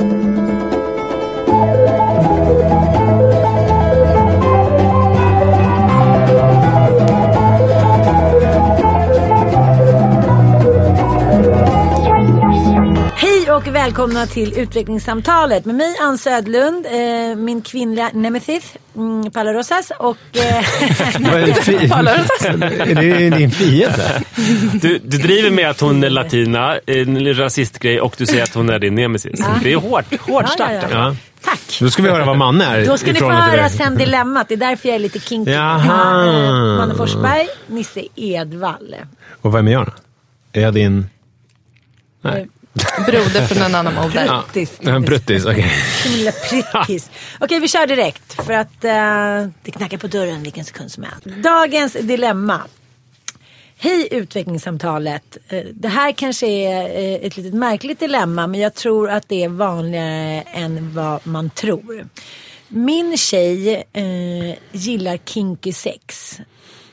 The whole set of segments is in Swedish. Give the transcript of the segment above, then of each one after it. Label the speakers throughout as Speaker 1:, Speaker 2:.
Speaker 1: Thank you.
Speaker 2: Hej och välkomna till utvecklingssamtalet med mig Ann Södlund, eh, min kvinnliga nemesis mm, Paula Rosas och... Eh,
Speaker 3: det fi- Är det din fiende?
Speaker 4: Du, du driver med att hon är latina, en rasistgrej, och du säger att hon är din nemesis. Det är hårt, hård
Speaker 2: Ja,
Speaker 4: start.
Speaker 2: ja, ja.
Speaker 3: Ja.
Speaker 2: tack!
Speaker 3: Då ska vi höra vad Manne är.
Speaker 2: Då ska ni få höra sen dilemmat. Det är därför jag är lite kinky.
Speaker 3: Jaha.
Speaker 2: Eh, Manne Forsberg, Nisse Edvall.
Speaker 3: Och vem är jag då? Är jag din... Nej.
Speaker 5: Broder från en annan.
Speaker 3: Ja,
Speaker 2: Bruttis.
Speaker 3: en bruttis, okej.
Speaker 2: Prickis. Okej, vi kör direkt. För att eh, det knackar på dörren vilken sekund som helst. Dagens dilemma. Hej utvecklingssamtalet. Eh, Det här kanske är eh, ett litet märkligt dilemma men jag tror att det är vanligare än vad man tror. Min tjej eh, gillar kinky sex.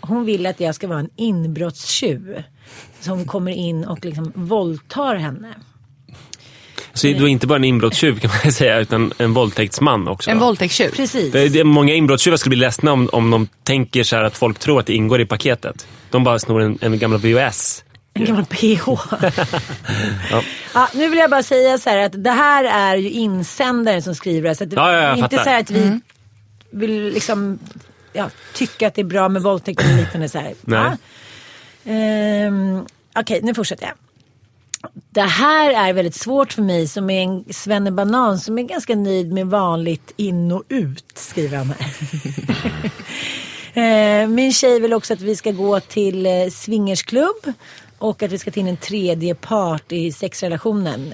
Speaker 2: Hon vill att jag ska vara en inbrottstjuv som kommer in och liksom våldtar henne.
Speaker 4: Så du är inte bara en inbrottstjuv kan man säga, utan en våldtäktsman också.
Speaker 5: En våldtäktstjuv.
Speaker 2: Precis.
Speaker 4: För det är många inbrottstjuvar skulle bli ledsna om, om de tänker så här att folk tror att det ingår i paketet. De bara snor en, en gammal VHS.
Speaker 2: En gammal PH. ja. nu vill jag bara säga så här att det här är ju insändaren som skriver det. Så att det
Speaker 4: Ja, ja,
Speaker 2: inte
Speaker 4: fattar.
Speaker 2: så här att vi vill liksom ja, tycka att det är bra med våldtäkt och liknande. Så här.
Speaker 4: Nej.
Speaker 2: Ja. Ehm, Okej, nu fortsätter jag. Det här är väldigt svårt för mig som är en svennebanan som är ganska nöjd med vanligt in och ut, skriver han här. Eh, Min tjej vill också att vi ska gå till eh, swingersklubb och att vi ska ta in en tredje part i sexrelationen.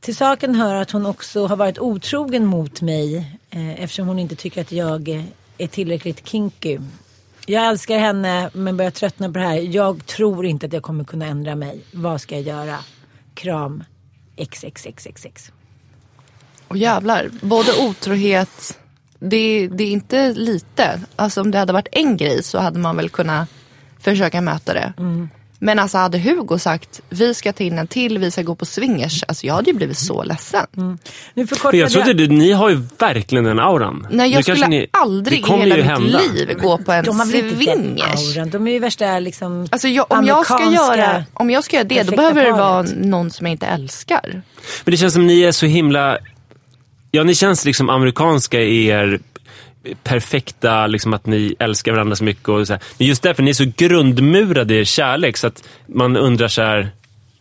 Speaker 2: Till saken hör att hon också har varit otrogen mot mig eh, eftersom hon inte tycker att jag eh, är tillräckligt kinky. Jag älskar henne men börjar tröttna på det här. Jag tror inte att jag kommer kunna ändra mig. Vad ska jag göra? Kram XXXXX.
Speaker 5: Och jävlar, både otrohet, det, det är inte lite. Alltså om det hade varit en grej så hade man väl kunnat försöka möta det. Men alltså hade Hugo sagt vi ska ta in en till, vi ska gå på swingers. Alltså jag hade ju blivit så ledsen.
Speaker 2: Nu
Speaker 4: Men
Speaker 2: förkortade
Speaker 4: jag trodde du, ni har ju verkligen den auran.
Speaker 5: Nej jag
Speaker 4: Nu
Speaker 5: skulle
Speaker 4: ni-
Speaker 5: aldrig i
Speaker 4: kommer
Speaker 5: hela mitt
Speaker 4: hända.
Speaker 5: liv gå på en
Speaker 2: De har den
Speaker 5: swingers.
Speaker 2: auran. De är ju värsta liksom
Speaker 5: Alltså jag, om, jag ska göra, om jag ska göra det, då behöver det vara någon som jag inte älskar.
Speaker 4: Men det känns som ni är så himla... Ja, ni känns liksom amerikanska i er perfekta, liksom att ni älskar varandra så mycket. Och så här. Men just därför, ni är så grundmurade i er kärlek så att man undrar så här...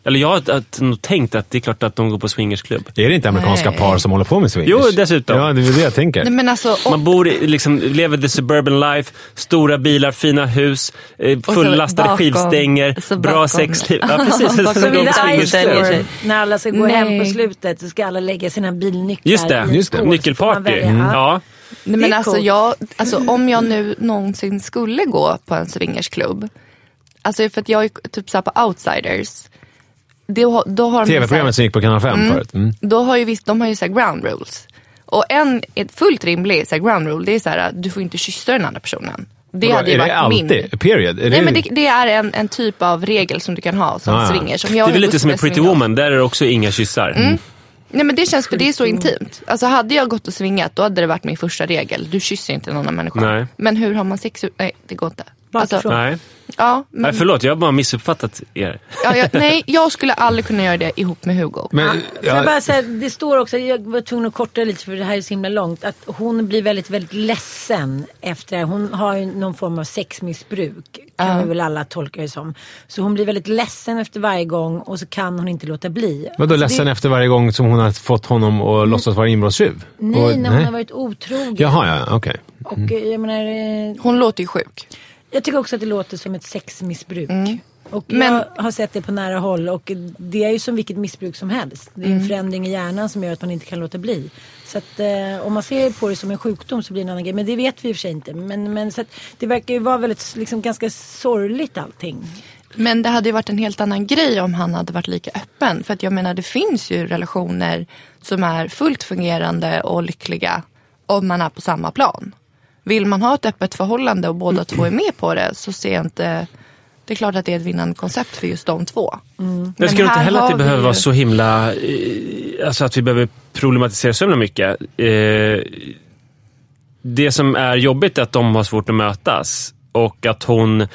Speaker 4: Eller jag har att- nog tänkt att det är klart att de går på swingersklubb.
Speaker 3: Är det inte amerikanska
Speaker 5: Nej.
Speaker 3: par som håller på med swingers?
Speaker 4: Jo, dessutom.
Speaker 3: Ja, det är det jag tänker.
Speaker 5: Nej, men alltså, om,
Speaker 4: Man bor i, liksom, lever the suburban life, stora bilar, fina hus, eh,
Speaker 5: så
Speaker 4: fullastade
Speaker 5: bakom-
Speaker 4: skivstänger,
Speaker 5: så
Speaker 4: bra
Speaker 5: bakom-
Speaker 4: sexliv. Ja, precis.
Speaker 2: Som i
Speaker 5: Vid sig.
Speaker 2: När alla ska gå
Speaker 5: Nej.
Speaker 2: hem på slutet så ska alla lägga sina bilnycklar
Speaker 4: Just det,
Speaker 3: just det.
Speaker 2: så
Speaker 4: nyckelparty. Mm.
Speaker 2: Ja.
Speaker 5: Nej,
Speaker 2: Det
Speaker 5: men alltså,
Speaker 2: coolt.
Speaker 5: jag, alltså om jag nu någonsin skulle gå på en swingersklubb. Alltså för att jag är typ så här på outsiders. Då, då har
Speaker 3: TV-programmet som gick på kanal 5 förut. Mm.
Speaker 5: Då har ju visst, de har ju så här ground rules. Och en ett fullt rimlig så här ground rule det är så här att du får inte kyssa den andra personen. Det
Speaker 3: Vadå,
Speaker 5: hade ju
Speaker 3: är
Speaker 5: varit
Speaker 3: det alltid?
Speaker 5: min.
Speaker 3: Period? Är
Speaker 5: Nej
Speaker 3: det...
Speaker 5: men det, det är en, en typ av regel som du kan ha som
Speaker 3: Ah, ja.
Speaker 5: swingers. Om
Speaker 4: Det
Speaker 5: jag
Speaker 4: är väl lite som i Pretty Woman, där är det också inga kyssar.
Speaker 5: Mm. Nej men det känns för det är så intimt. Alltså hade jag gått och svingat då hade det varit min första regel. Du kysser inte en annan människa.
Speaker 4: Nej.
Speaker 5: Men hur har man sex? Nej det går inte. Alltså.
Speaker 4: Nej.
Speaker 5: Ja, men,
Speaker 4: Nej, förlåt, jag har bara missuppfattat er.
Speaker 5: ja, jag, nej, jag skulle aldrig kunna göra det ihop med Hugo.
Speaker 3: Men,
Speaker 2: Får jag
Speaker 3: ja,
Speaker 2: bara säga, det står också, jag var tvungen att korta lite för det här är så himla långt, att hon blir väldigt, väldigt ledsen efter, hon har ju någon form av sexmissbruk, kan vi väl alla tolka det som. Så hon blir väldigt ledsen efter varje gång och så kan hon inte låta bli.
Speaker 3: vadå
Speaker 2: Alltså,
Speaker 3: ledsen
Speaker 2: det,
Speaker 3: efter varje gång som hon har fått honom att låtsas vara inbrottstjuv?
Speaker 2: Nej,
Speaker 3: Och-
Speaker 2: när hon har varit otrogen.
Speaker 3: Jaha, ja, okej.
Speaker 2: Och eh, jag menar, eh,
Speaker 5: Hon låter ju sjuk.
Speaker 2: Jag tycker också att det låter som ett sexmissbruk. Och
Speaker 5: Men-
Speaker 2: jag har sett det på nära håll och det är ju som vilket missbruk som helst. Det är
Speaker 5: Mm.
Speaker 2: en förändring i hjärnan som gör att man inte kan låta bli. Så att eh, om man ser på det som en sjukdom så blir det en annan grej. Men det vet vi i och för sig inte. Men, men så att det verkar ju vara väldigt, liksom ganska sorgligt allting.
Speaker 5: Men det hade ju varit en helt annan grej om han hade varit lika öppen. För att jag menar det finns ju relationer som är fullt fungerande och lyckliga om man är på samma plan. Vill man ha ett öppet förhållande och båda två är med på det så ser jag inte det är klart att det är ett vinnande koncept för just de två.
Speaker 4: Jag
Speaker 5: Men
Speaker 4: tycker inte heller att det
Speaker 5: vi
Speaker 4: behöver
Speaker 5: ju-
Speaker 4: vara så himla... Eh, alltså att vi behöver problematisera så himla mycket. Eh, det som är jobbigt är att de har svårt att mötas och att hon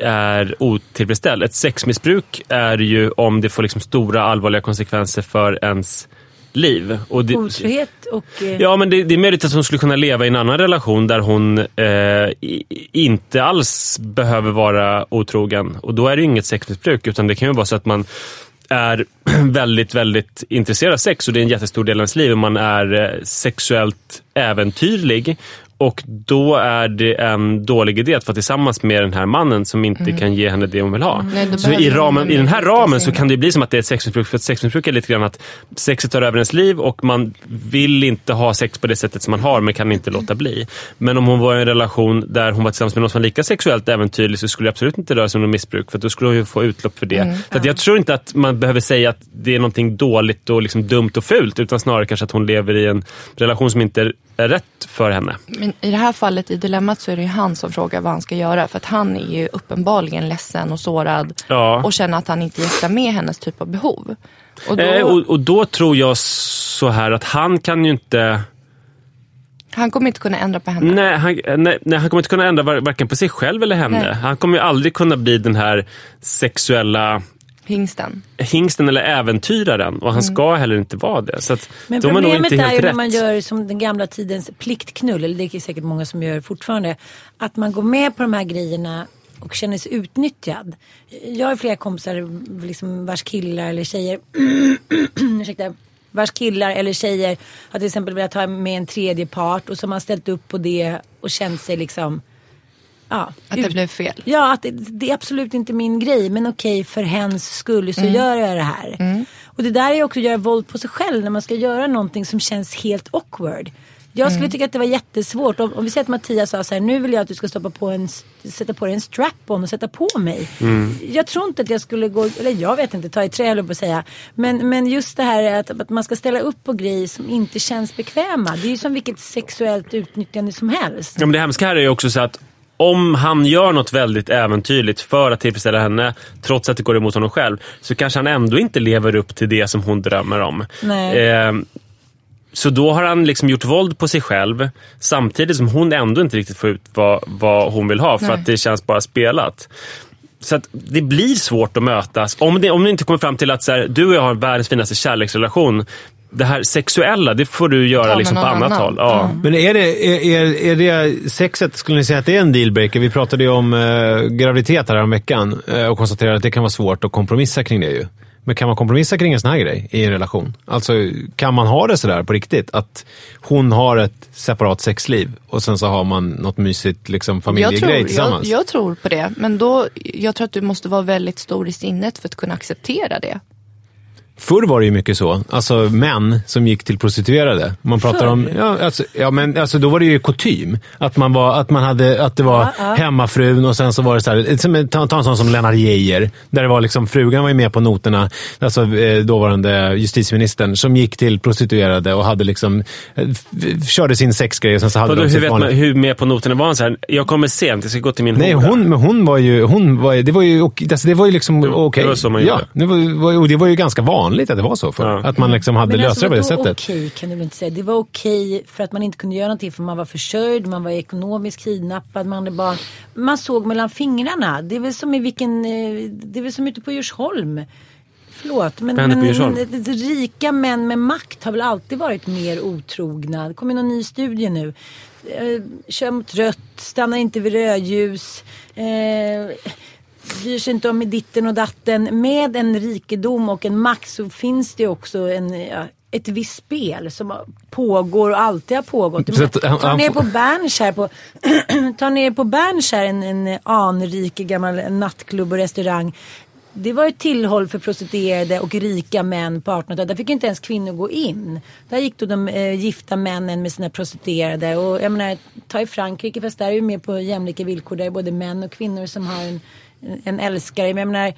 Speaker 4: är otillfredsställd. Ett sexmissbruk är ju om det får liksom stora allvarliga konsekvenser för ens liv. Och det,
Speaker 2: Otrohet och... Eh,
Speaker 4: Ja, men det, det är möjligt att hon skulle kunna leva i en annan relation där hon eh, inte alls behöver vara otrogen. Och då är det inget sexmissbruk, utan det kan ju vara så att man är väldigt, väldigt intresserad av sex och det är en jättestor del av ens liv. Man är eh, sexuellt äventyrlig och då är det en dålig idé att vara tillsammans med den här mannen som inte kan ge henne det hon vill ha.
Speaker 5: Nej, då
Speaker 4: så i, ramen, i den här ramen så kan det bli som att det är ett sexmissbruk. För ett sexmissbruk är lite grann att sexet tar över ens liv och man vill inte ha sex på det sättet som man har men kan inte låta bli. Men om hon var i en relation där hon var tillsammans med någon som var lika sexuellt äventyrlig så skulle det absolut inte röra sig om något missbruk för då skulle hon ju få utlopp för det. Så att jag tror inte att man behöver säga att det är någonting dåligt och liksom dumt och fult utan snarare kanske att hon lever i en relation som inte rätt för henne.
Speaker 5: Men i det här fallet i dilemmat så är det ju han som frågar vad han ska göra. För att han är ju uppenbarligen ledsen och sårad.
Speaker 4: Ja.
Speaker 5: Och känner att han inte jäktar med hennes typ av behov. Och då,
Speaker 4: Eh, och, och då tror jag så här att han kan ju inte
Speaker 5: Han kommer inte kunna ändra på henne.
Speaker 4: Nej han, nej, nej, han kommer inte kunna ändra var, varken på sig själv eller henne.
Speaker 5: Nej.
Speaker 4: Han kommer ju aldrig kunna bli den här sexuella
Speaker 5: Hingsten.
Speaker 4: hingsten eller äventyraren och han ska heller inte vara det. Så att
Speaker 2: Men
Speaker 4: de är nog
Speaker 2: problemet
Speaker 4: inte
Speaker 2: är
Speaker 4: helt
Speaker 2: ju när
Speaker 4: rätt.
Speaker 2: man gör som den gamla tidens pliktknull, eller det är säkert många som gör fortfarande, att man går med på de här grejerna och känner sig utnyttjad. Jag har flera kompisar liksom, vars killar eller tjejer, ursäkta, vars killar eller tjejer har till exempel velat ha med en tredje part och så har man ställt upp på det och känt sig liksom Ja,
Speaker 5: Att det
Speaker 2: ut-
Speaker 5: blev fel.
Speaker 2: Ja, att det, det är absolut inte min grej. Men okej, för hens skull så
Speaker 5: Mm.
Speaker 2: gör jag det här. Och det där är också att göra våld på sig själv när man ska göra någonting som känns helt awkward. Jag
Speaker 5: Mm.
Speaker 2: skulle tycka att det var jättesvårt. Om, om vi säger att Mattias sa så här, nu vill jag att du ska stoppa på en, sätta på dig en strap-on och sätta på mig. Jag tror inte att jag skulle gå, eller jag vet inte, ta i trä höll på att säga. Men, men just det här att, att man ska ställa upp på grejer som inte känns bekväma. Det är ju som vilket sexuellt utnyttjande som helst.
Speaker 4: Ja, men det hemska här är ju också så att om han gör något väldigt äventyrligt för att tillfredsställa henne, trots att det går emot honom själv, så kanske han ändå inte lever upp till det som hon drömmer om. Eh, så då har han liksom gjort våld på sig själv samtidigt som hon ändå inte riktigt får ut vad, vad hon vill ha för
Speaker 5: Nej.
Speaker 4: att det känns bara spelat. Så att det blir svårt att mötas. Om det, om det inte kommer fram till att så här, du och jag har världens finaste kärleksrelation. Det här sexuella, det får du göra
Speaker 5: med
Speaker 4: liksom på annat
Speaker 5: annan.
Speaker 4: håll. Ja.
Speaker 3: Men är det, är, är, är det sexet, skulle ni säga att det är en dealbreaker? Vi pratade ju om eh, graviditet här om veckan eh, och konstaterade att det kan vara svårt att kompromissa kring det ju. Men kan man kompromissa kring en sån här grej i en relation? Alltså, kan man ha det sådär på riktigt? Att hon har ett separat sexliv och sen så har man något mysigt liksom,
Speaker 5: Jag
Speaker 3: familjegrej
Speaker 5: tror, jag,
Speaker 3: tillsammans?
Speaker 5: jag tror på det. Men då, jag tror att du måste vara väldigt stor i sinnet för att kunna acceptera det.
Speaker 3: Förr var det ju mycket så. Alltså män som gick till prostituerade. Man pratar om, ja, alltså, ja, men alltså, då var det ju kutym. Att, man var, att, man hade, att det var
Speaker 2: Ja, ja.
Speaker 3: hemmafrun och sen så var det så här, som, ta, ta en sån som Lennart Geijer. Där det var liksom, frugan var ju med på noterna, alltså eh, dåvarande justitieministern, som gick till prostituerade och hade liksom, eh, körde sin sexgrej och sen så hade de
Speaker 4: hur vet man hur med på noterna var han? Så här, jag kommer sent, jag ska gå till min
Speaker 3: Nej, hon, men hon var ju, hon var, det var ju, alltså, det var ju liksom
Speaker 4: Det- det
Speaker 3: okej.
Speaker 4: var så man
Speaker 3: ja,
Speaker 4: gjorde.
Speaker 3: det var, var, och det var ju ganska vanligt att det var så förr.
Speaker 4: Ja.
Speaker 3: Att man liksom hade löst det på det
Speaker 2: alltså,
Speaker 3: sättet.
Speaker 2: okej kan du inte säga. Det var okej för att man inte kunde göra någonting för man var försörjd, man var ekonomiskt kidnappad, man hade barn. Man såg mellan fingrarna. Det är väl som i vilken, eh, det är väl som ute på Djursholm. Förlåt, men, men, men rika män med makt har väl alltid varit mer otrogna. Det kommer någon ny studie nu. Eh, kör mot rött, stannar inte vid rödljus. Eh, bryr sig inte om i ditten och datten. Med en rikedom och en makt så finns det också en, ja, ett visst spel som pågår och alltid har pågått. Ta ner på Bernskär, på, ta ner på Bernskär en, en anrik gammal nattklubb och restaurang. det var ett tillhåll för prostituerade och rika män på 1800-talet. Där fick inte ens kvinnor gå in. Där gick då de eh, gifta männen med sina prostituerade. Och jag menar, ta i Frankrike, fast där är ju mer på jämlika villkor. Där är både män och kvinnor som har en, en älskare. Men jag menar,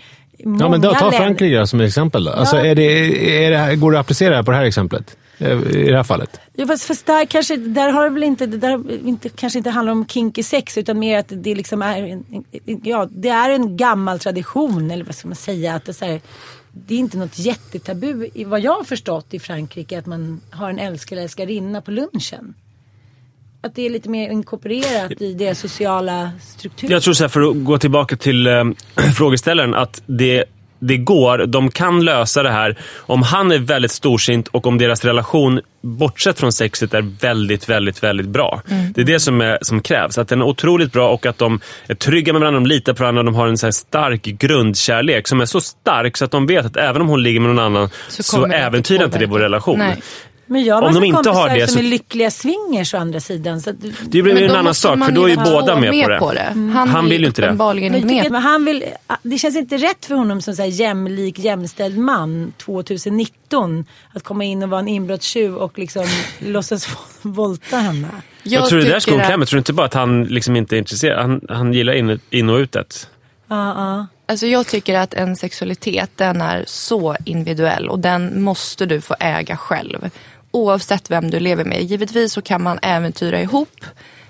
Speaker 2: många
Speaker 3: Ja, men då, ta Frankrike som exempel. Då. Alltså, är det, är det, går det att applicera på det här exemplet? Eh, I det här fallet?
Speaker 2: Ja, fast, fast där kanske, där har det väl inte, det där inte, kanske inte handlar om kinky sex utan mer att det liksom är en, ja, det är en gammal tradition eller vad ska man säga. Att det, är så här, det är inte något jättetabu i vad jag har förstått i Frankrike att man har en älskare eller älskarinna på lunchen. Att det är lite mer inkorporerat i deras sociala struktur.
Speaker 4: Jag tror så här, för att gå tillbaka till eh, frågeställaren, att det, det går. De kan lösa det här om han är väldigt storsint och om deras relation, bortsett från sexet, är väldigt, väldigt, väldigt bra. Det är det som, är, som krävs. Att den är otroligt bra och att de är trygga med varandra, de litar på varandra, de har en så här stark grundkärlek som är så stark så att de vet att även om hon ligger med någon annan så,
Speaker 5: Så det
Speaker 4: äventyrar inte det vår relation.
Speaker 5: Nej.
Speaker 2: Men jag har
Speaker 4: Om
Speaker 2: massa
Speaker 4: de inte har det
Speaker 2: som
Speaker 4: så-
Speaker 2: är lyckliga swingers å andra sidan. Så att,
Speaker 4: Det blir en annan sak, för då är ju båda med, på det.
Speaker 5: Han,
Speaker 4: Han
Speaker 5: är
Speaker 4: vill ju inte det.
Speaker 5: inte
Speaker 2: jag
Speaker 5: med
Speaker 2: han vill, det känns inte rätt för honom som så här jämlik, jämställd man 2019 att komma in och vara en inbrottstjuv och liksom låtsas våldta henne.
Speaker 4: Jag, tror det där skon
Speaker 5: att-
Speaker 4: klämmer. Tror du inte bara att han liksom inte är intresserad? Han, han gillar in, in och utet.
Speaker 2: Ja, ja.
Speaker 5: Alltså jag tycker att en sexualitet den är så individuell och den måste du få äga själv. Oavsett vem du lever med. Givetvis så kan man äventyra ihop.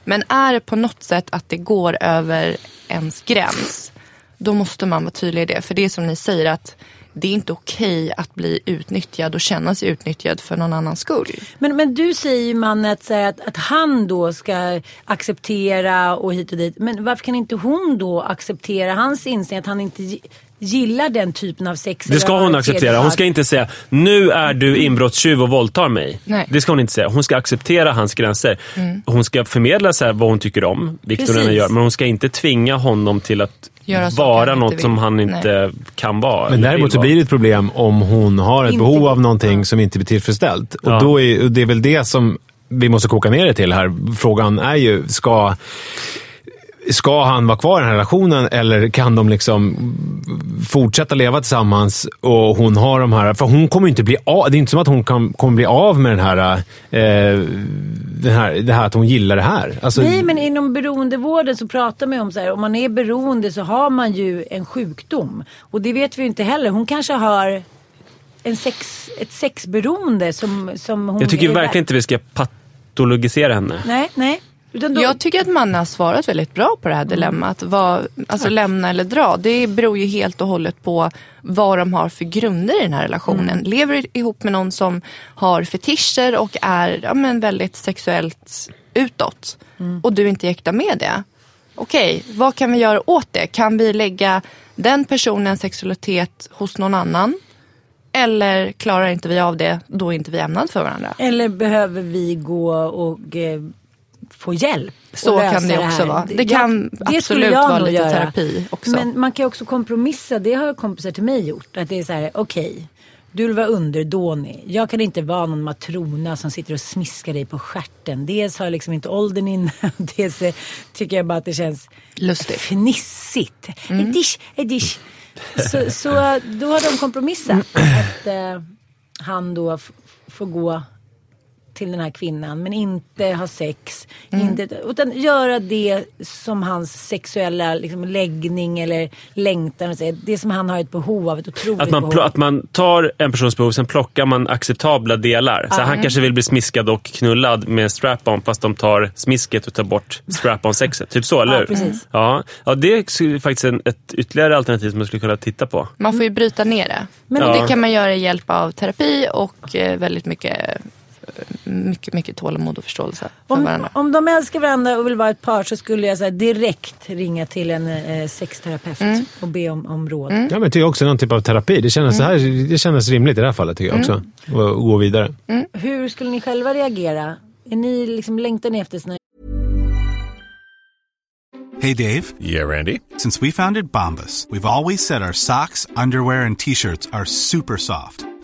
Speaker 5: Men är det på något sätt att det går över ens gräns. Då måste man vara tydlig i det. För det är som ni säger att det är inte okej att bli utnyttjad och känna sig utnyttjad för någon annans skull.
Speaker 2: Men, men du säger ju man att, att, att han då ska acceptera och hit och dit. Men varför kan inte hon då acceptera hans inställning att han inte gillar den typen av sex?
Speaker 4: Det ska hon acceptera. Hon ska inte säga nu är du inbrottstjuv och våldtar mig.
Speaker 5: Nej.
Speaker 4: Det ska hon inte säga. Hon ska acceptera hans gränser. Hon ska förmedla så här vad hon tycker om, redan gör. Men hon ska inte tvinga honom till att vara något som han inte kan vara.
Speaker 3: Men däremot så blir det ett problem om hon har ett
Speaker 2: Inte-
Speaker 3: behov av någonting som inte blir tillfredsställt. Och
Speaker 4: Ja.
Speaker 3: då är, det är väl det som vi måste koka ner det till här. Frågan är ju, ska, ska han vara kvar i den här relationen eller kan de liksom fortsätta leva tillsammans och hon har de här... För hon kommer ju inte bli av... Det är inte som att hon kan, kommer bli av med den här, eh, den här... Det här att hon gillar det här. Alltså,
Speaker 2: Nej, men inom beroendevården så pratar man ju om så här, om man är beroende så har man ju en sjukdom. Och det vet vi ju inte heller. Hon kanske har en sex, ett sexberoende som, som hon
Speaker 4: Jag tycker verkligen inte vi ska patologisera henne.
Speaker 2: Nej, nej. Då,
Speaker 5: Jag tycker att man har svarat väldigt bra på det här dilemmat. Vad, alltså lämna eller dra. Det beror ju helt och hållet på vad de har för grunder i den här relationen. Lever du ihop med någon som har fetischer och är ja, men väldigt sexuellt utåt och du inte jäktar med det. Okej, vad kan vi göra åt det? Kan vi lägga den personens sexualitet hos någon annan? Eller klarar inte vi av det, då är inte vi ämnade för varandra.
Speaker 2: Eller behöver vi gå och eh, få hjälp?
Speaker 5: Så kan det också
Speaker 2: här?
Speaker 5: vara. Det kan
Speaker 2: det
Speaker 5: absolut vara lite
Speaker 2: göra.
Speaker 5: terapi också.
Speaker 2: Men man kan också kompromissa. Det har kompisar till mig gjort. Att det är så här, okej. du vill vara underdånig. Jag kan inte vara någon matrona som sitter och smiskar dig på stjärten. Dels har jag liksom inte åldern inne. Dels tycker jag bara att det känns
Speaker 5: Lustigt.
Speaker 2: fnissigt.
Speaker 5: Mm.
Speaker 2: Edish, edish. Så, så då har de kompromissat. Att eh, han då får gå till den här kvinnan men inte ha sex.
Speaker 5: Mm.
Speaker 2: Inte, utan göra det som hans sexuella liksom, läggning eller längtan. Det som han har ett behov av. Ett otroligt
Speaker 4: Att man,
Speaker 2: behov.
Speaker 4: att man tar en persons behov, sen plockar man acceptabla delar. Så han kanske vill bli smiskad och knullad med strap-on fast de tar smisket och tar bort strap-on-sexet. Typ så, eller
Speaker 2: Ja,
Speaker 4: hur?
Speaker 2: precis.
Speaker 4: Ja, ja, det är faktiskt en, ett ytterligare alternativ som man skulle kunna titta på.
Speaker 5: Man får ju bryta ner det.
Speaker 2: Men-
Speaker 4: Ja.
Speaker 5: det kan man göra i hjälp av terapi och eh, väldigt mycket, mycket, mycket tålamod och förståelse för
Speaker 2: Om,
Speaker 5: varandra.
Speaker 2: om de älskar varandra och vill vara ett par så skulle jag så här, direkt ringa till en eh, sexterapeut
Speaker 5: Mm.
Speaker 2: och be om, om råd.
Speaker 3: Ja, men jag tycker också någon typ av terapi. Det kändes, så här, det kändes rimligt i det här fallet tycker jag också. Och gå vidare.
Speaker 2: Hur skulle ni själva reagera? Är ni liksom, längtar ni efter såna
Speaker 6: Hey Dave,
Speaker 7: Yeah, Randy.
Speaker 6: since we founded Bombus, we've always said our socks, underwear, and t shirts are super soft.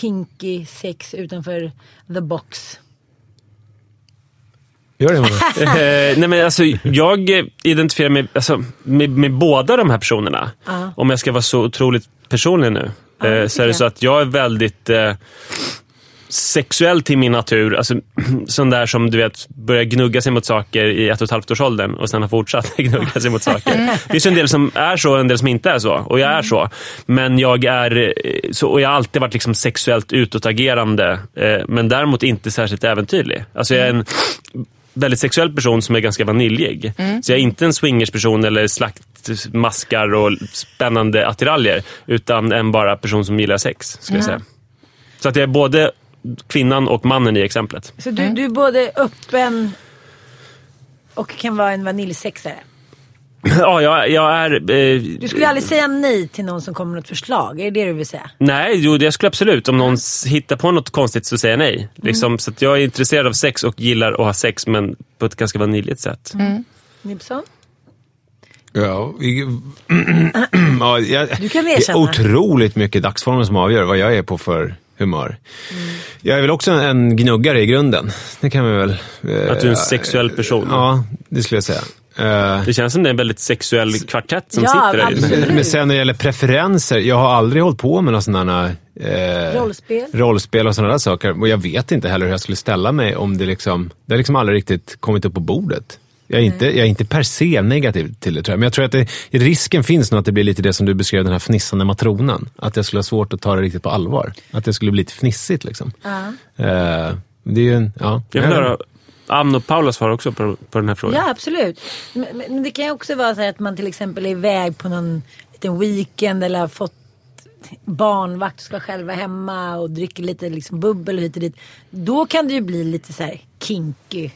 Speaker 2: Kinky sex utanför the box.
Speaker 3: Gör det.
Speaker 4: Eh, nej men alltså, jag identifierar mig alltså, med, med båda de här personerna. Om jag ska vara så otroligt personlig nu. eh, så är det så att jag är väldigt eh, sexuell till min natur. Alltså, sån där som du vet börjar gnugga sig mot saker i ett och ett halvt års åldern och sen har fortsatt gnugga sig mot saker. Det finns en del som är så och en del som inte är så. Och jag är så. Men jag är eh, så, och jag har alltid varit liksom sexuellt utåtagerande. Eh, men däremot inte särskilt äventyrlig. Alltså jag är en väldigt sexuell person som är ganska vaniljig. Så jag är inte en swingersperson eller slaktmaskar och spännande attiraljer. Utan en bara person som gillar sex, skulle jag säga. Så att jag är både kvinnan och mannen i exemplet.
Speaker 2: Så du, du är både öppen och kan vara en vaniljsexare.
Speaker 4: Ja, jag, jag är... Eh,
Speaker 2: Du skulle aldrig säga nej till någon som kommer med något förslag. Är det det du vill säga?
Speaker 4: Nej, jo, det skulle absolut. Om någon hittar på något konstigt så säger jag nej. Liksom, Så att jag är intresserad av sex och gillar att ha sex, men på ett ganska vaniljigt sätt.
Speaker 2: Nibson?
Speaker 3: Ja, ja, jag,
Speaker 2: Du kan
Speaker 3: det är
Speaker 2: erkänna.
Speaker 3: otroligt mycket dagsformen som avgör vad jag är på för humör. Jag är väl också en gnuggare i grunden. Det kan vi väl... eh,
Speaker 4: Att du är en sexuell person.
Speaker 3: Ja, det skulle jag säga. Eh,
Speaker 4: Det känns som det är en väldigt sexuell kvartett som
Speaker 2: Ja,
Speaker 4: sitter där
Speaker 2: absolut.
Speaker 3: men sen när det gäller preferenser, jag har aldrig hållit på med några sådana eh,
Speaker 2: Rollspel?
Speaker 3: rollspel och sådana där saker. Och jag vet inte heller hur jag skulle ställa mig om det liksom, det har liksom aldrig riktigt kommit upp på bordet. Jag är, inte, jag är inte per se negativ till det tror jag. Men jag tror att det, risken finns nog att det blir lite det som du beskrev, den här fnissande matronen. Att jag skulle ha svårt att ta det riktigt på allvar. Att det skulle bli lite fnissigt liksom. Eh, det är ju en, ja.
Speaker 4: Jag vill höra Ann och Paula svar också på, på den här frågan.
Speaker 2: Ja, absolut. Men, men det kan ju också vara så här att man till exempel är iväg på någon liten weekend eller har fått barnvakt och ska själva hemma och dricker lite liksom bubbel och hit och dit. Då kan det ju bli lite så här kinky.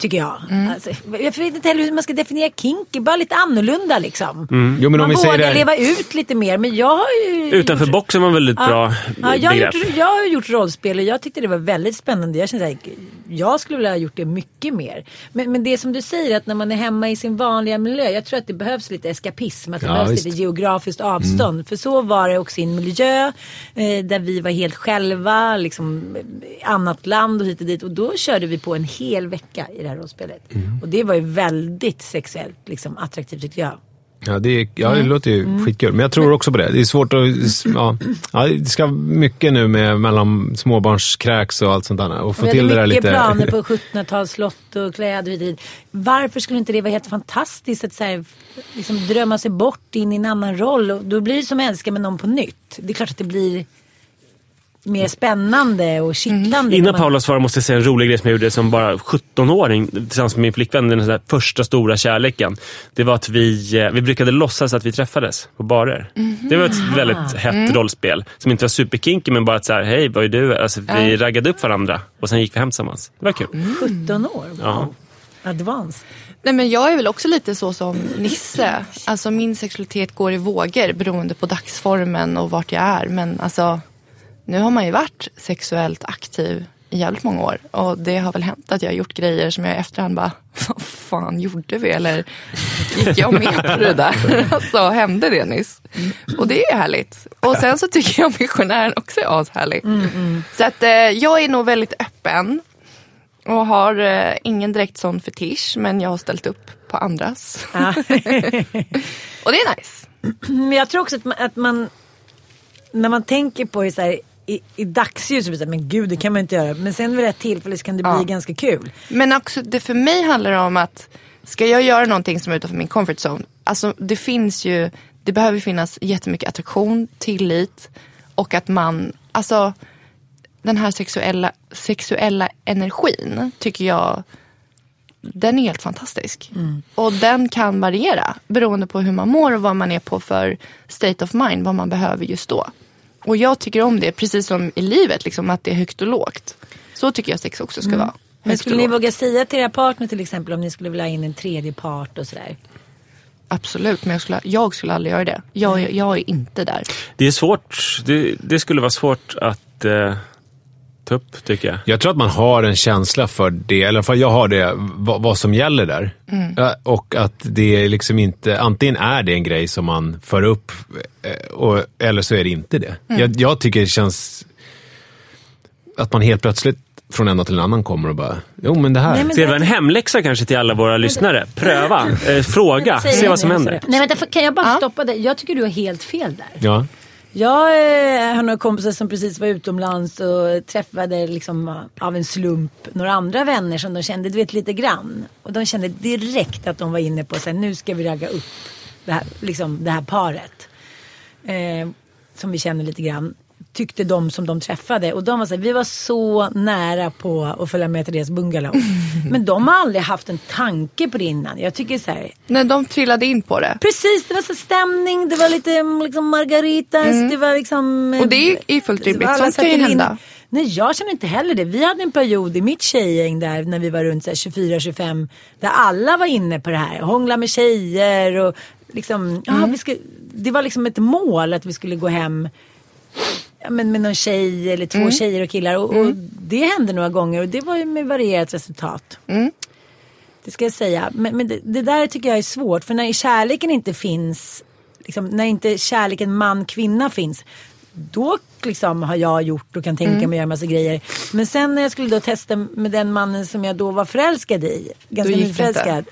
Speaker 2: Tycker jag. Alltså, jag vet inte heller hur man ska definiera kinky. Bara lite annorlunda liksom.
Speaker 3: Jo, men om
Speaker 2: man
Speaker 3: vi säger
Speaker 2: vågar
Speaker 3: det,
Speaker 2: leva ut lite mer. Men jag har ju...
Speaker 4: Utanför
Speaker 2: gjort-
Speaker 4: boxen var en väldigt bra
Speaker 2: Ja, jag, har
Speaker 4: begrepp.
Speaker 2: gjort, jag har gjort rollspel och jag tyckte det var väldigt spännande. Jag kände här, jag skulle vilja ha gjort det mycket mer. Men, men det som du säger att när man är hemma i sin vanliga miljö. Jag tror att det behövs lite eskapism. Att det
Speaker 3: Ja,
Speaker 2: behövs
Speaker 3: visst.
Speaker 2: lite geografiskt avstånd. För så var det också i en miljö eh, där vi var helt själva. Liksom annat land och hit och dit. Och då körde vi på en hel vecka i det här rollspelet. Och det var ju väldigt sexuellt liksom, attraktivt tyckte jag.
Speaker 3: Ja, det, är, ja,
Speaker 2: Mm.
Speaker 3: det låter ju skitkul. Men jag tror också på det. Det är svårt att... Ja, ja, det ska mycket nu med mellan småbarnskräks och allt sånt där. Och få till det där
Speaker 2: mycket
Speaker 3: lite...
Speaker 2: planer på 1700-talsslott och kläder och. Varför skulle inte det vara helt fantastiskt att så här, liksom drömma sig bort in i en annan roll? Och då blir det som att älska med någon på nytt. Det är klart att det blir mer spännande och kittlande.
Speaker 4: Innan
Speaker 2: när man-
Speaker 4: Paula svarar måste jag säga en rolig grej som jag gjorde som bara 17-åring tillsammans med min flickvän. Den här första stora kärleken. Det var att vi, eh, vi brukade låtsas att vi träffades på barer. Det var ett väldigt hett rollspel. Som inte var superkinky men bara att så här, hej vad är du? Alltså, vi raggade upp varandra och sen gick vi hem tillsammans. Det var kul.
Speaker 2: 17 år? Wow.
Speaker 4: Ja.
Speaker 2: Advanced.
Speaker 5: Nej, men jag är väl också lite så som Nisse. Alltså min sexualitet går i vågor beroende på dagsformen och vart jag är. Men alltså, nu har man ju varit sexuellt aktiv i jävligt många år. Och det har väl hänt att jag har gjort grejer som jag i efterhand bara, vad fan gjorde vi? Eller gick jag med på det där? Alltså hände det nyss? Och det är härligt. Och sen så tycker jag missionären också är ashärlig. Så att eh, jag är nog väldigt öppen. Och har eh, ingen direkt sån fetisch, men jag har ställt upp på andras. Och det är nice.
Speaker 2: Men jag tror också att man, att man när man tänker på det så här, i, i dagsljus, blir det men gud det kan man inte göra. Men sen vid rätt tillfälle så kan det bli
Speaker 5: Ja.
Speaker 2: ganska kul.
Speaker 5: Men också, det för mig handlar det om att ska jag göra någonting som är utanför min comfort zone, Alltså det finns ju, det behöver finnas jättemycket attraktion, tillit och att man, alltså den här sexuella, sexuella energin tycker jag, den är helt fantastisk. Och den kan variera beroende på hur man mår och vad man är på för state of mind, vad man behöver just då. Och jag tycker om det, precis som i livet, liksom, att det är högt och lågt. Så tycker jag sex också ska vara.
Speaker 2: Men skulle ni våga säga till era partner till exempel om ni skulle vilja ha in en tredje part och sådär?
Speaker 5: Absolut, men jag skulle, jag skulle aldrig göra det. Jag, jag är inte där.
Speaker 4: Det är svårt. Det, det skulle vara svårt att eh, upp, tycker jag.
Speaker 3: Jag tror att man har en känsla för det, eller i alla fall jag har det, vad, vad som gäller där. Ja, Och att det är liksom inte, antingen är det en grej som man för upp, eh, och, eller så är det inte det. Jag, jag tycker det känns att man helt plötsligt från en dag till en annan kommer och bara, jo men det här.
Speaker 2: Nej, men
Speaker 4: Ska det vara en hemläxa kanske till alla våra lyssnare? Pröva, eh, fråga, se
Speaker 2: det
Speaker 4: vad som händer.
Speaker 2: det- Nej vänta, kan jag bara stoppa dig? Jag tycker du har helt fel där.
Speaker 3: Ja.
Speaker 2: Jag eh, har några kompisar som precis var utomlands och träffade liksom eh, av en slump några andra vänner som de kände, du vet lite grann. Och de kände direkt att de var inne på att nu ska vi ragga upp det här, liksom, det här paret. Eh, som vi känner lite grann. Tyckte de som de träffade. Och de var så här, vi var så nära på att följa med till deras bungalow. Men de har aldrig haft en tanke på det innan. Jag tycker så här,
Speaker 5: När de trillade in på det.
Speaker 2: Precis, det var så stämning, det var lite mm, liksom margaritas, det var liksom...
Speaker 5: Och det är ju fullt rimligt. Sånt kan ju hända.
Speaker 2: Nej, jag känner inte heller det. Vi hade en period i mitt tjejgäng där när vi var runt så här 24-25 där alla var inne på det här. Hångla med tjejer och liksom, ja, vi ska, det var liksom ett mål att vi skulle gå hem men med någon tjej eller två tjejer och killar. Och, och det hände några gånger och det var ju med varierat resultat. Det ska jag säga. Men, men det, det där tycker jag är svårt. För när kärleken inte finns, liksom, när inte kärleken man-kvinna finns. Då liksom har jag gjort och kan tänka mig att göra massa grejer. Men sen när jag skulle då testa med den mannen som jag då var förälskad i. Ganska nyförälskad.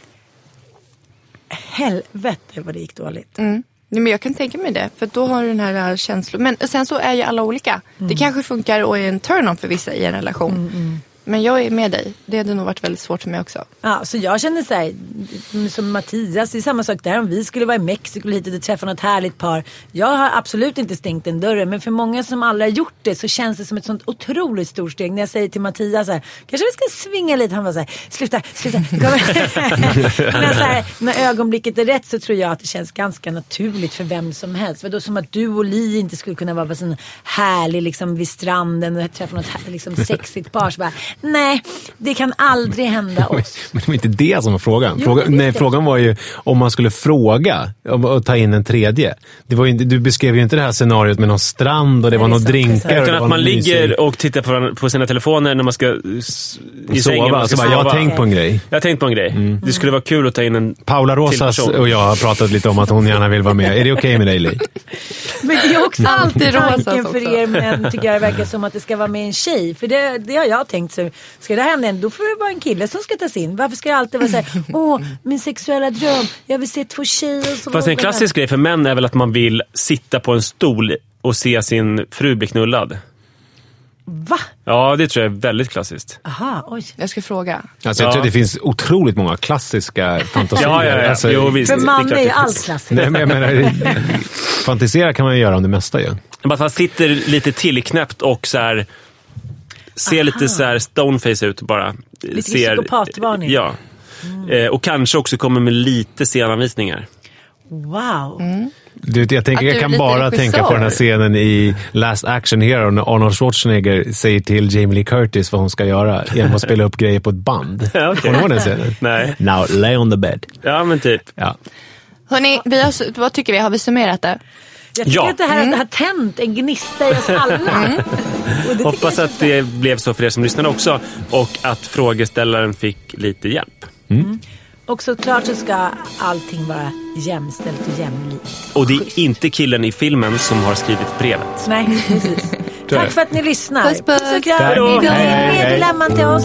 Speaker 2: Helvete vad det gick dåligt.
Speaker 5: Mm. Nej, men jag kan tänka mig det. För då har du den här äh, känslan. Men sen så är ju alla olika. Det kanske funkar och är en turn-on för vissa i en relation. Men jag är med dig. Det hade nog varit väldigt svårt för mig också.
Speaker 2: Ja, så jag känner så här, som Mattias, det är samma sak där. Om vi skulle vara i Mexiko hit och träffa något härligt par. Jag har absolut inte stängt den dörren. Men för många som aldrig har gjort det så känns det som ett sånt otroligt stort steg. När jag säger till Mattias så här, kanske vi ska svinga lite. Han var så här, sluta, sluta. När, så här, när ögonblicket är rätt så tror jag att det känns ganska naturligt för vem som helst. För då som att du och Li inte skulle kunna vara på sån härlig liksom vid stranden och träffa något liksom sexigt par. Så bara, nej, det kan aldrig hända oss.
Speaker 3: Men det var inte det som var frågan.
Speaker 2: Jo,
Speaker 3: Fråga,
Speaker 2: är
Speaker 3: nej, frågan var ju om man skulle fråga om att ta in en tredje. Det var ju, inte- du beskrev ju inte det här scenariot med någon strand och det
Speaker 2: Nej,
Speaker 3: var några drinkar. och
Speaker 4: Utan att man ligger och tittar på, på sina telefoner när man ska i sängen.
Speaker 3: sova.
Speaker 4: Man ska
Speaker 3: Så bara, jag har
Speaker 4: sova.
Speaker 3: tänkt på en grej.
Speaker 4: Jag har tänkt på en grej. Det skulle vara kul att ta in en
Speaker 3: Paula Rosas och jag har pratat lite om att hon gärna vill vara med. Är det okej med dig, Li?
Speaker 2: Men det är också
Speaker 5: Alltid
Speaker 2: alltid
Speaker 5: Rosas
Speaker 2: tanken för er män tycker jag det verkar som att det ska vara med en tjej. För det, det har jag tänkt. Så ska det hända en, då får det vara en kille som ska tas in. Varför ska jag alltid vara såhär, åh min sexuella dröm, jag vill se två tjejer som
Speaker 4: Fast en klassisk grej för män är väl att man vill sitta på en stol och se sin fru bli knullad.
Speaker 2: Va?
Speaker 4: Ja, det tror jag är väldigt klassiskt.
Speaker 2: Aha, oj.
Speaker 5: Jag ska fråga.
Speaker 3: Alltså, jag
Speaker 4: Ja.
Speaker 3: tror det finns otroligt många klassiska fantasier.
Speaker 4: Ja, ja, ja.
Speaker 3: Alltså,
Speaker 4: jo, visst.
Speaker 2: För man är ju allt klassiskt.
Speaker 3: Nej, men jag menar, fantisera kan man ju göra om det mesta ju.
Speaker 4: Bara att man sitter lite tillknäppt och så här, ser lite så här stoneface ut bara.
Speaker 2: Lite
Speaker 4: ser,
Speaker 2: psykopatvarning.
Speaker 4: Ja. Eh, och kanske också kommer med lite scenanvisningar.
Speaker 2: Wow.
Speaker 3: Du, jag, tänker, jag kan bara
Speaker 5: regissör.
Speaker 3: tänka på den här scenen i Last Action Hero när Arnold Schwarzenegger säger till Jamie Lee Curtis vad hon ska göra genom att spela upp grejer på ett band. Kommer du ihåg den scenen?
Speaker 4: Nej.
Speaker 3: Now lay on the bed.
Speaker 4: Ja, men typ.
Speaker 3: Ja.
Speaker 5: Hörni, vad tycker vi? Har vi summerat det?
Speaker 2: Jag tycker
Speaker 4: Ja.
Speaker 2: att det här det har tänt en gnista i oss alla. Och det
Speaker 4: Hoppas att det blev så för er som lyssnade också och att frågeställaren fick lite hjälp.
Speaker 2: Och såklart så ska allting vara jämställt och jämlikt.
Speaker 4: Och det är inte killen i filmen som har skrivit brevet.
Speaker 2: Nej, precis. Tack för att ni lyssnar.
Speaker 5: Puss, puss.
Speaker 2: och kram.
Speaker 3: Hej,
Speaker 2: med
Speaker 3: hej.
Speaker 2: dilemman till oss.